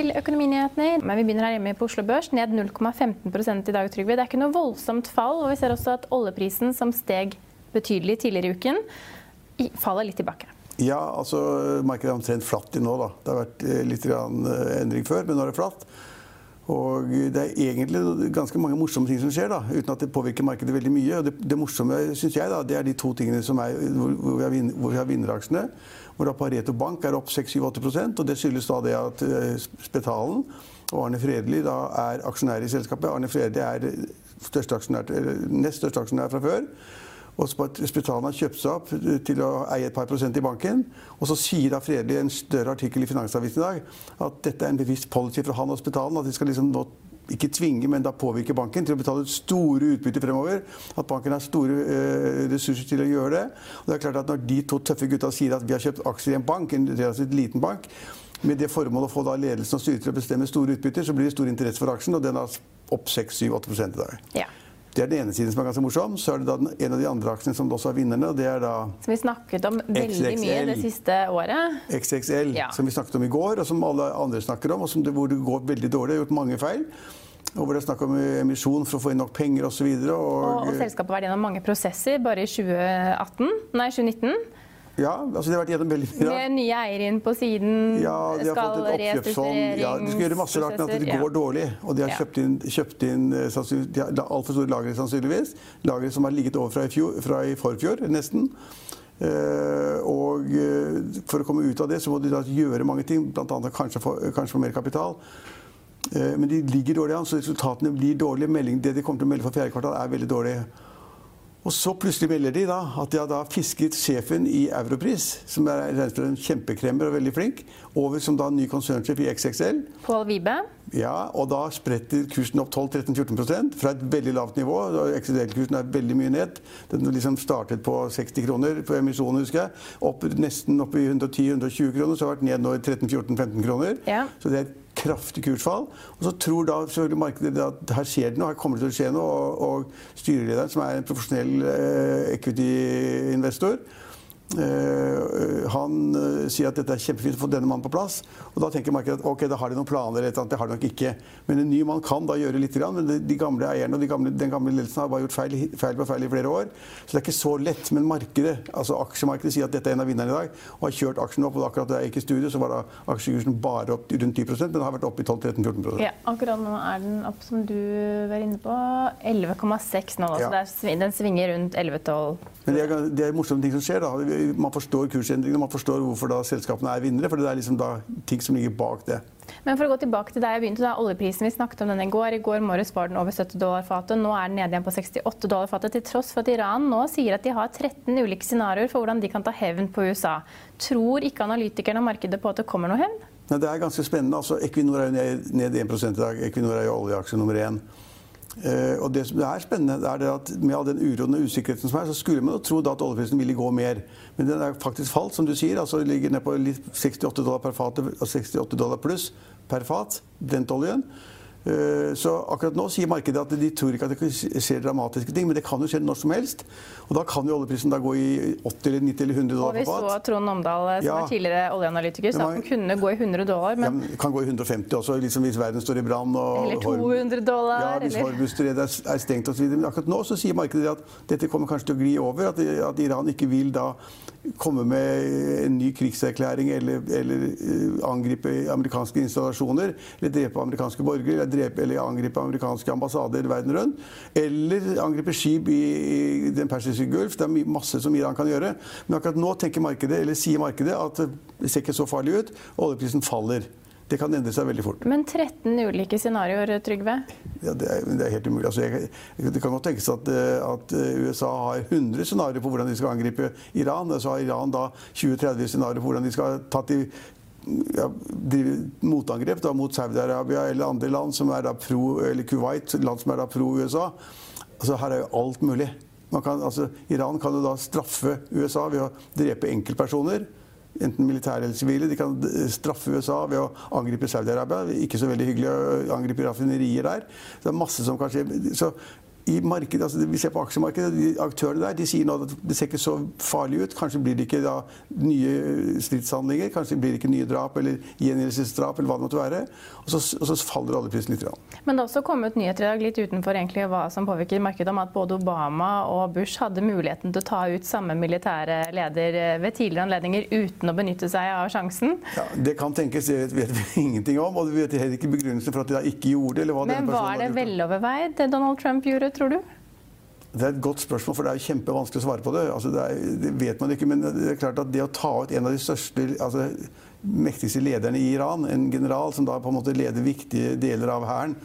til økonominyhetene. Men vi begynner her hjemme på Oslo Børs, ned 0,15% i dag, Trygve. Det er ikke noe voldsomt fall. Og vi ser også at oljeprisen, som steg betydelig tidligere i uken, faller litt tilbake. Ja, altså markedet er omtrent flatt i nå. da. Det har vært eh, litt eh, endring før, men nå er det flatt. Og det er egentlig ganske mange morsomme ting som skjer, da, uten at det påvirker markedet veldig mye. Og det, det morsomme synes jeg, da, det er de to tingene som er, hvor, vi har, vin, hvor vi har vinneraksjene. Hvor da Pareto Bank er opp 6-7-8 og Det skyldes da det at uh, Spetalen og Arne Fredli da er aksjonærer i selskapet. Arne Fredli er nest største aksjonær fra før. Og Spetana har kjøpt seg opp til å eie et par prosent i banken. Og så sier da Fredelig i en større artikkel i Finansavisen i dag at dette er en bevisst policy fra han og Spetalen. At de skal liksom nå ikke tvinge, men da påvirke banken til å betale store utbytter fremover. At banken har store uh, ressurser til å gjøre det. Og det er klart at Når de to tøffe gutta sier at vi har kjøpt aksjer i en bank, en relativt liten bank, med det formål å få ledelsen og styret til å bestemme store utbytter, så blir det stor interesse for aksjen, og den er opp 6-7-8 i dag. Ja. Det er den ene siden som er ganske morsom. Så er det da en av de andre aksjene som også er vinnerne. og det er da Som vi snakket om veldig XXL, mye det siste året. XXL, ja. som vi snakket om i går, og som alle andre snakker om. og det, hvor det går veldig dårlig. har gjort mange feil. Og hvor det er snakk om emisjon for å få inn nok penger osv. Og, og, og, og selskapet har vært gjennom mange prosesser bare i 2018, nei, 2019. Ja, altså de har vært gjennom veldig mye. Med nye eiere inn på siden, ja, de har fått et oppkjøpsfond. Ja, de skal gjøre masse rart med at det går dårlig. Og de har kjøpt inn, kjøpt inn eh, de har altfor store lagre, sannsynligvis. Lagre som har ligget over fra i, fjor, fra i forfjor, nesten. Uh, og uh, for å komme ut av det, så må de da gjøre mange ting, bl.a. Kanskje, kanskje få mer kapital. Uh, men de ligger dårlig an, så resultatene blir dårlige. Melding, det de kommer til å melde for fjerde kvartal, er veldig dårlig. Og så plutselig melder de da at de har da fisket sjefen i Europris, som er en kjempekremmer og veldig flink, over som da ny konsernsjef i XXL. Pål Vibe. Ja, og da spretter kursen opp 12-13-14% fra et veldig lavt nivå. XXL-kursen er veldig mye ned. Den liksom startet på 60 kroner på emisjonen, husker jeg. Opp, nesten opp i 110-120 kroner, så har det vært ned nå i 13-14-15 kroner. Ja. Så det er kraftig kursfall. Og så tror da selvfølgelig markedet at her skjer det noe, her kommer det til å skje noe. Og, og styrelederen, som er en profesjonell eh, equity-investor, han eh, sier at dette er kjempefint å få denne mannen på plass. Og da tenker markedet at ok, da har de noen planer. eller Det har de nok ikke. Men en ny mann kan da gjøre litt. Men de gamle eierne og de gamle, den gamle ledelsen har bare gjort feil, feil, på feil i flere år. Så det er ikke så lett. Men markedet, altså aksjemarkedet sier at dette er en av vinnerne i dag. Og har kjørt aksjen opp. Og akkurat da jeg gikk i studio, så var da aksjekursen bare opp rundt 10 men den har vært oppe i 12-13-14 Ja, Akkurat nå er den opp, som du var inne på, 11,6 nå. Ja. Så den svinger rundt 11-12. Men det er, det er morsomme ting som skjer. da. Man forstår kursendringene, man forstår hvorfor da selskapene er vinnere. For det er liksom da ting som ligger bak det. Men for å gå tilbake til der jeg begynte, da, oljeprisen vi snakket om den i går. I går morges var den over 70 dollar fatet. Nå er den nede igjen på 68 dollar fatet, til tross for at Iran nå sier at de har 13 ulike scenarioer for hvordan de kan ta hevn på USA. Tror ikke analytikerne og markedet på at det kommer noe hevn? Nei, det er ganske spennende. Altså, Equinor er jo ned, ned 1 i dag. Equinor er jo oljeaksje nummer én. Uh, og det som er spennende, er at med all den uroen og usikkerheten som er, så skulle man jo tro at oljeprisen ville gå mer. Men den er faktisk falt, som du sier. altså Ligger ned på 68 dollar per fat, 68 dollar pluss per fat, brentoljen. Eh, så akkurat nå sier markedet at de tror ikke at det skjer dramatiske ting, men det kan jo skje når som helst. Og da kan jo oljeprisen da gå i 80 eller 90 eller 100 dollar. Og vi så Trond Omdal, som ja. er tidligere oljeanalytiker, sa at den kunne gå i 100 dollar. Men... Ja, kan gå i 150 også, liksom hvis verden står i brann. Eller 200 dollar. Ja, hvis Hormuzstredet er stengt osv. Men akkurat nå så sier markedet at dette kommer kanskje til å gli over. At, at Iran ikke vil da komme med en ny krigserklæring eller, eller uh, angripe amerikanske installasjoner. Eller drepe amerikanske borgere. Eller drepe eller angripe amerikanske ambassader verden rundt. Eller angripe skip i, i Den persiske gulf. Det er masse som Iran kan gjøre. Men akkurat nå tenker markedet, eller sier markedet at det ser ikke så farlig ut. Oljeprisen faller. Det kan endre seg veldig fort. Men 13 ulike scenarioer, Trygve? Ja, det er, det er helt umulig. Altså, jeg, det kan godt tenkes at, at, USA har 100 scenarioer på hvordan de skal angripe Iran. Så har Iran da 20-30 scenarioer på hvordan de skal ta til ja, motangrep da, mot Saudi-Arabia eller andre land som er da pro, eller Kuwait, land som er da pro-USA. Altså, her er jo alt mulig. Kan, altså, Iran kan jo da straffe USA ved å drepe enkeltpersoner. Enten militære eller sivile. De kan straffe USA ved å angripe Saudi-Arabia. Ikke så veldig hyggelig å angripe raffinerier der. Så det er masse som kan skje. Så i markedet, altså Vi ser på aksjemarkedet, de aktørene der de sier nå at det ser ikke så farlig ut. Kanskje blir det ikke da nye stridshandlinger, kanskje blir det ikke nye drap eller gjengjeldelsesdrap eller hva det måtte være. Og så, og så faller oljeprisen litt. Men det har også kommet nyheter i dag litt utenfor egentlig hva som påvirker markedet, om at både Obama og Bush hadde muligheten til å ta ut samme militære leder ved tidligere anledninger uten å benytte seg av sjansen. Ja, Det kan tenkes, det vet vi ingenting om. Og vi vet heller ikke begrunnelsen for at de da ikke gjorde det. Men var det veloverveid det Donald Trump gjorde? Tror du? Det er et godt spørsmål, for det er kjempevanskelig å svare på det. Altså, det, er, det, vet man ikke, Men det er klart at det å ta ut en av de største, altså, mektigste lederne i Iran, en general som da på en måte leder viktige deler av hæren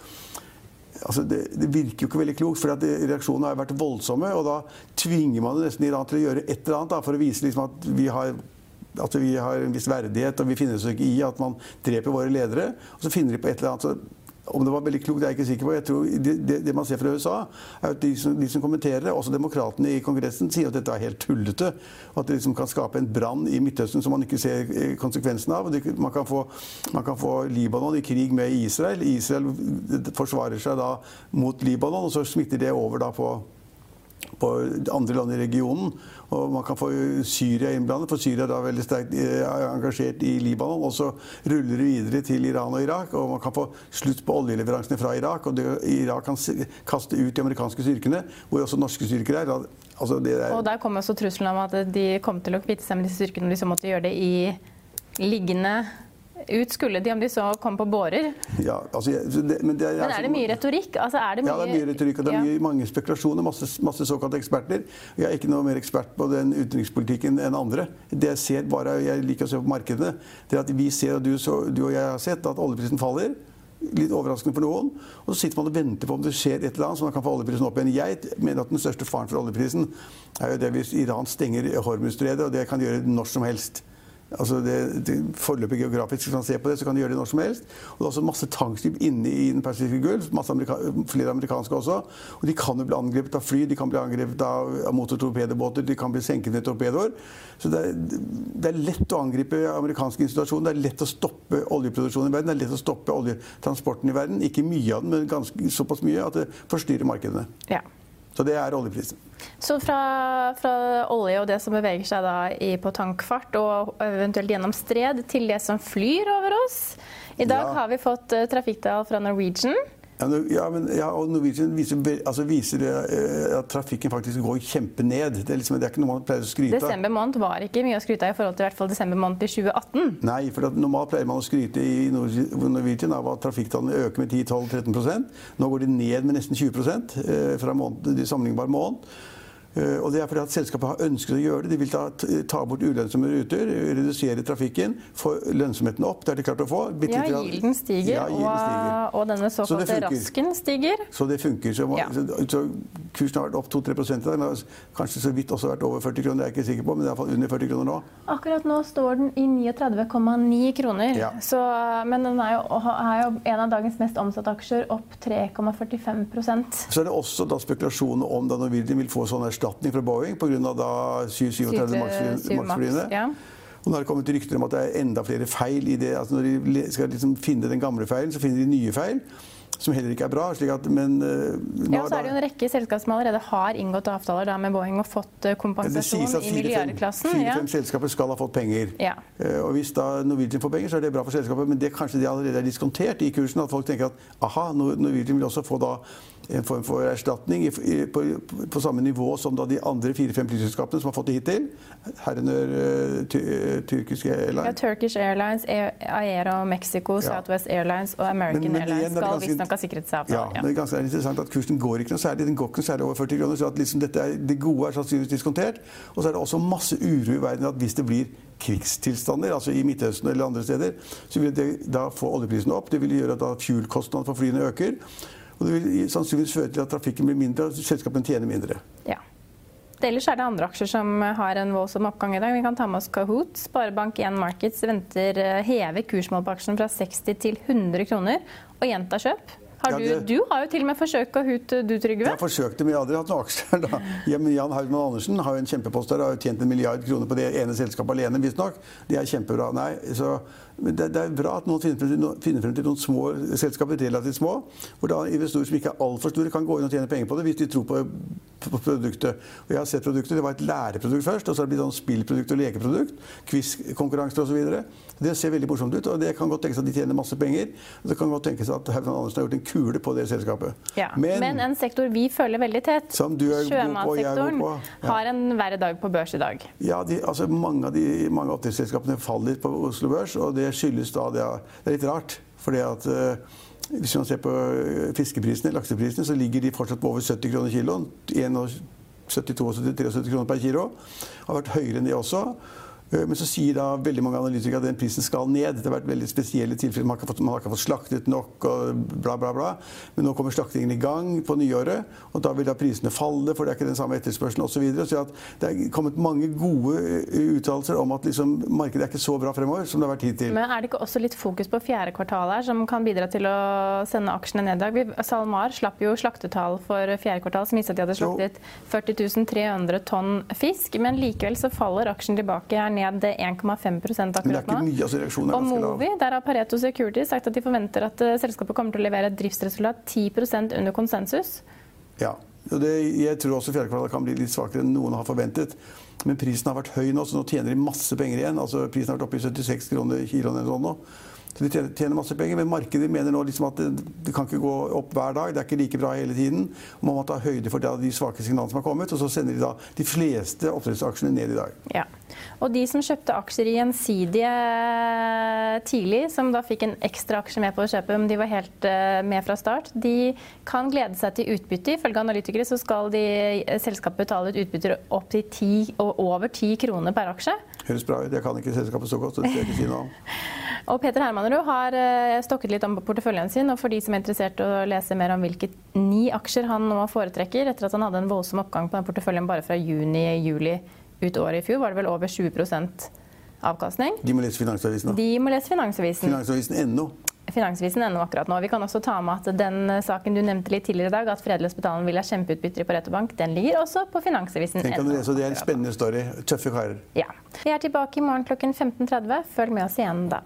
altså det, det, virker jo ikke veldig klokt, for reaksjonene har vært voldsomme. Og da tvinger man nesten Iran til å gjøre et eller annet da, for å vise liksom at vi har at vi har en viss verdighet, og vi finner oss ikke i at man dreper våre ledere. Og så finner de på et eller annet. Om det var veldig klokt, det er jeg ikke sikker på. Jeg tror det, det, det man ser fra USA, er at de som, de som kommenterer det, også demokratene i Kongressen, sier at dette er helt tullete. At det liksom kan skape en brann i Midtøsten som man ikke ser eh, konsekvensen av. Man kan, få, man kan, få, Libanon i krig med Israel. Israel forsvarer seg da mot Libanon, og så smitter det over da på på andre land i regionen. Og man kan få Syria innblandet, for Syria er da veldig sterkt eh, engasjert i Libanon. Og så ruller det videre til Iran og Irak, og man kan få slutt på oljeleveransene fra Irak. Og det, Irak kan kaste ut de amerikanske styrkene, hvor også norske styrker er. Altså der. og der kom også trusselen om at de kom til å kvitte seg med disse styrkene om de så måtte gjøre det i liggende ut skulle de om de så kom på bårer. Ja, altså, det, men, det er, men, er, det mye retorikk? Altså, er det mye... Ja, det er mye retorikk, og det er mye, mange spekulasjoner. Masse, masse, såkalte eksperter. Jeg er ikke noe mer ekspert på den utenrikspolitikken enn andre. Det Jeg ser bare, jeg liker å se på markedene, det er at vi ser, og du, så, du og jeg har sett, at oljeprisen faller litt overraskende for noen. Og så sitter man og venter på om det skjer et eller annet så man kan få oljeprisen opp igjen. Jeg mener at den største faren for oljeprisen er jo det hvis Iran stenger Hormuzstredet, og det kan de gjøre når som helst. Altså det, det Foreløpig geografisk, hvis man ser på det, så kan du gjøre det når som helst. Og det er også masse tankskip inne i Den persiske gulf, amerika flere amerikanske også. Og de kan jo bli angrepet av fly, de kan bli angrepet av, av motortorpedobåter, de kan bli senket ned torpedoer. Så det er, det er, lett å angripe amerikanske installasjoner. Det er lett å stoppe oljeproduksjonen i verden. Det er lett å stoppe oljetransporten i verden. Ikke mye av den, men ganske, såpass mye at det forstyrrer markedene. Ja. Så det er oljeprisen. Så fra, fra, olje og det som beveger seg i, på tankfart og eventuelt gjennom stred, til det som flyr over oss. I dag ja. har vi fått uh, trafikktall fra Norwegian. Ja, men, ja, og Norwegian viser, altså viser uh, at trafikken faktisk går kjempened. Det er, liksom, det er, ikke noe man pleier å skryte av. Desember måned var ikke mye å skryte av i forhold til i hvert fall desember måned i 2018. Nei, for normalt pleier man å skryte i Norwegian av at trafikktallene øker med 10-12-13% Nå går de ned med nesten 20 uh, fra måned, de sammenlignbare måned. Eh, og det er fordi at Selskapet har ønsket å gjøre det. De vil ta, ta bort ulønnsomme ruter, redusere trafikken, få lønnsomheten opp. Det har de klart å få. Bitte ja, gilden stiger, ja, gilden stiger. Og, og, denne såkalte rasken stiger. Så det funker. Så, ja. så kursen har vært opp 2-3 Den har kanskje så vidt også vært over 40 kroner, det er jeg ikke sikker på, men det er iallfall under 40 kroner nå. Akkurat nå står den i 39,9 kroner. Ja. Så, men den er jo, er jo, en av dagens mest omsatte aksjer, opp 3,45% Så er det også da spekulasjoner om da Norwegian vil få sånn erstatning erstatning fra Boeing pga. 737 Max-flyene. Ja. Og nå har det kommet rykter om at det er enda flere feil i det. Altså når de skal liksom finne den gamle feilen, så finner de nye feil som heller ikke er bra. At, men, uh, ja, så er det jo en rekke selskap som allerede har inngått avtaler med Boeing og fått uh, kompensasjon i milliardklassen. Fire-fem ja. selskaper skal ha fått penger. Ja. Uh, og Hvis da Norwegian får penger, så er det bra for selskapet, men det kanskje de allerede er diskontert i kursen. At folk tenker at aha, Norwegian vil også få da en form for erstatning i, i, på, på, samme nivå som da de andre fire-fem flyselskapene som har fått det hittil. Herunder uh, ty, Turkish Airlines. Ja, Turkish Airlines, Aero Mexico, Southwest Airlines og American men, men Airlines skal visstnok ha sikkerhetsavtale. Ja, men det er ganske interessant at kursen går ikke noe særlig. Den går ikke noe særlig over 40 kroner. så at liksom dette er, Det gode er sannsynligvis diskontert. Og så er det også masse uro i verden at hvis det blir krigstilstander, altså i Midtøsten eller andre steder, så vil det da få oljeprisen opp. Det vil gjøre at da fuel-kostnadene for flyene øker. Og det vil sannsynligvis føre til at trafikken blir mindre og selskapene tjener mindre. Ja. Ellers er det andre aksjer som har en voldsom oppgang i dag. Vi kan ta med oss Kahoot. Sparebank1 Markets venter eh, heve kursmål på aksjen fra 60 til 100 kroner og gjenta kjøp. Har du, du, har jo til og med forsøkt hute, du Trygve? Jeg har forsøkt det, men jeg har aldri hatt noen aksjer. da. Jan Haugmann Andersen har jo en kjempepost der, har jo tjent en milliard kroner på det ene selskapet alene, visstnok. Det er kjempebra. Nei, så det, det, er bra at noen finner frem, finner frem, til, noen små selskaper, relativt små, hvor da investorer som ikke er altfor store, kan gå inn og tjene penger på det hvis de tror på, på produktet. Og jeg har sett produktet. Det var et læreprodukt først, og så har det blitt sånn spillprodukt og lekeprodukt. Quiz-konkurranser osv. Det ser veldig morsomt ut, og det kan godt tenkes at de tjener masse penger. Og det kan godt tenkes at Haugan Andersen har gjort en kule på det selskapet. Ja, men, men, en sektor vi følger veldig tett, sjømatsektoren, ja. har en verre dag på børs i dag. Ja, de, altså mange av de mange oppdrettsselskapene faller på Oslo Børs, og det skyldes da det, det er litt rart. fordi at uh, hvis man ser på fiskeprisene, lakseprisene, så ligger de fortsatt på over 70 kroner kiloen. 72-73 kroner per kilo. Har vært høyere enn det også. Eh, men så sier da veldig mange analytikere at den prisen skal ned. Det har vært veldig spesielle tilfeller. Man har fått, har ikke fått slaktet nok og bla, bla, bla. Men nå kommer slaktingen i gang på nyåret, og da vil da prisene falle, for det er ikke den samme etterspørselen osv. Så, videre. så det er kommet mange gode eh, uttalelser om at liksom, markedet er ikke så bra fremover som det har vært hittil. Men er det ikke også litt fokus på fjerde kvartal her, som kan bidra til å sende aksjene ned i dag? SalMar slapp jo slaktetall for fjerde kvartal som viste at de hadde slaktet 40 300 tonn fisk, men likevel så faller aksjen tilbake her ned 1,5 akkurat nå. Altså og Movi, der har Pareto Security sagt at de forventer at uh, selskapet kommer til å levere et driftsresultat 10% under konsensus. Ja, og det, jeg tror også fjerde kvartal kan bli litt svakere enn noen har forventet. Men prisen har vært høy nå, så nå tjener de masse penger igjen. Altså, prisen har vært oppe i 76 kroner kiloen eller sånn nå. Så de tjener, masse penger, men markedet mener nå liksom at det, det, kan ikke gå opp hver dag. Det er ikke like bra hele tiden. Og man må ta høyde for de svake signalene som har kommet. Og så sender de da de fleste oppdrettsaksjene ned i dag. Ja. Og de som kjøpte aksjer i Gjensidige tidlig, som da fikk en ekstra aksje med på å kjøpe, men de var helt uh, med fra start, de kan glede seg til utbytte. Ifølge analytikere så skal de, eh, selskapet betale ut utbytter opp til 10, og over 10 kroner per aksje. Høres bra ut. Jeg kan ikke selskapet så godt, så det skal jeg ikke si noe om. Og Peter Hermanrud har eh, stokket litt om porteføljen sin. og For de som er interessert i å lese mer om hvilke ni aksjer han nå foretrekker, etter at han hadde en voldsom oppgang på den porteføljen bare fra juni-juli ut året i fjor, var det vel over 20% avkastning. De må lese Finansavisen, da. De må lese Finansavisen. Finansavisen.no. Finansavisen.no akkurat nå. Vi kan også ta med at den saken du nevnte litt tidligere i dag, at Fredløsbetalen vil ha kjempeutbytter på Reto Bank, den ligger også på Finansavisen. Den kan du lese, Det er en spennende story. Tøffe karer. Ja. Vi er tilbake i morgen klokken 15.30. Følg med oss igjen da.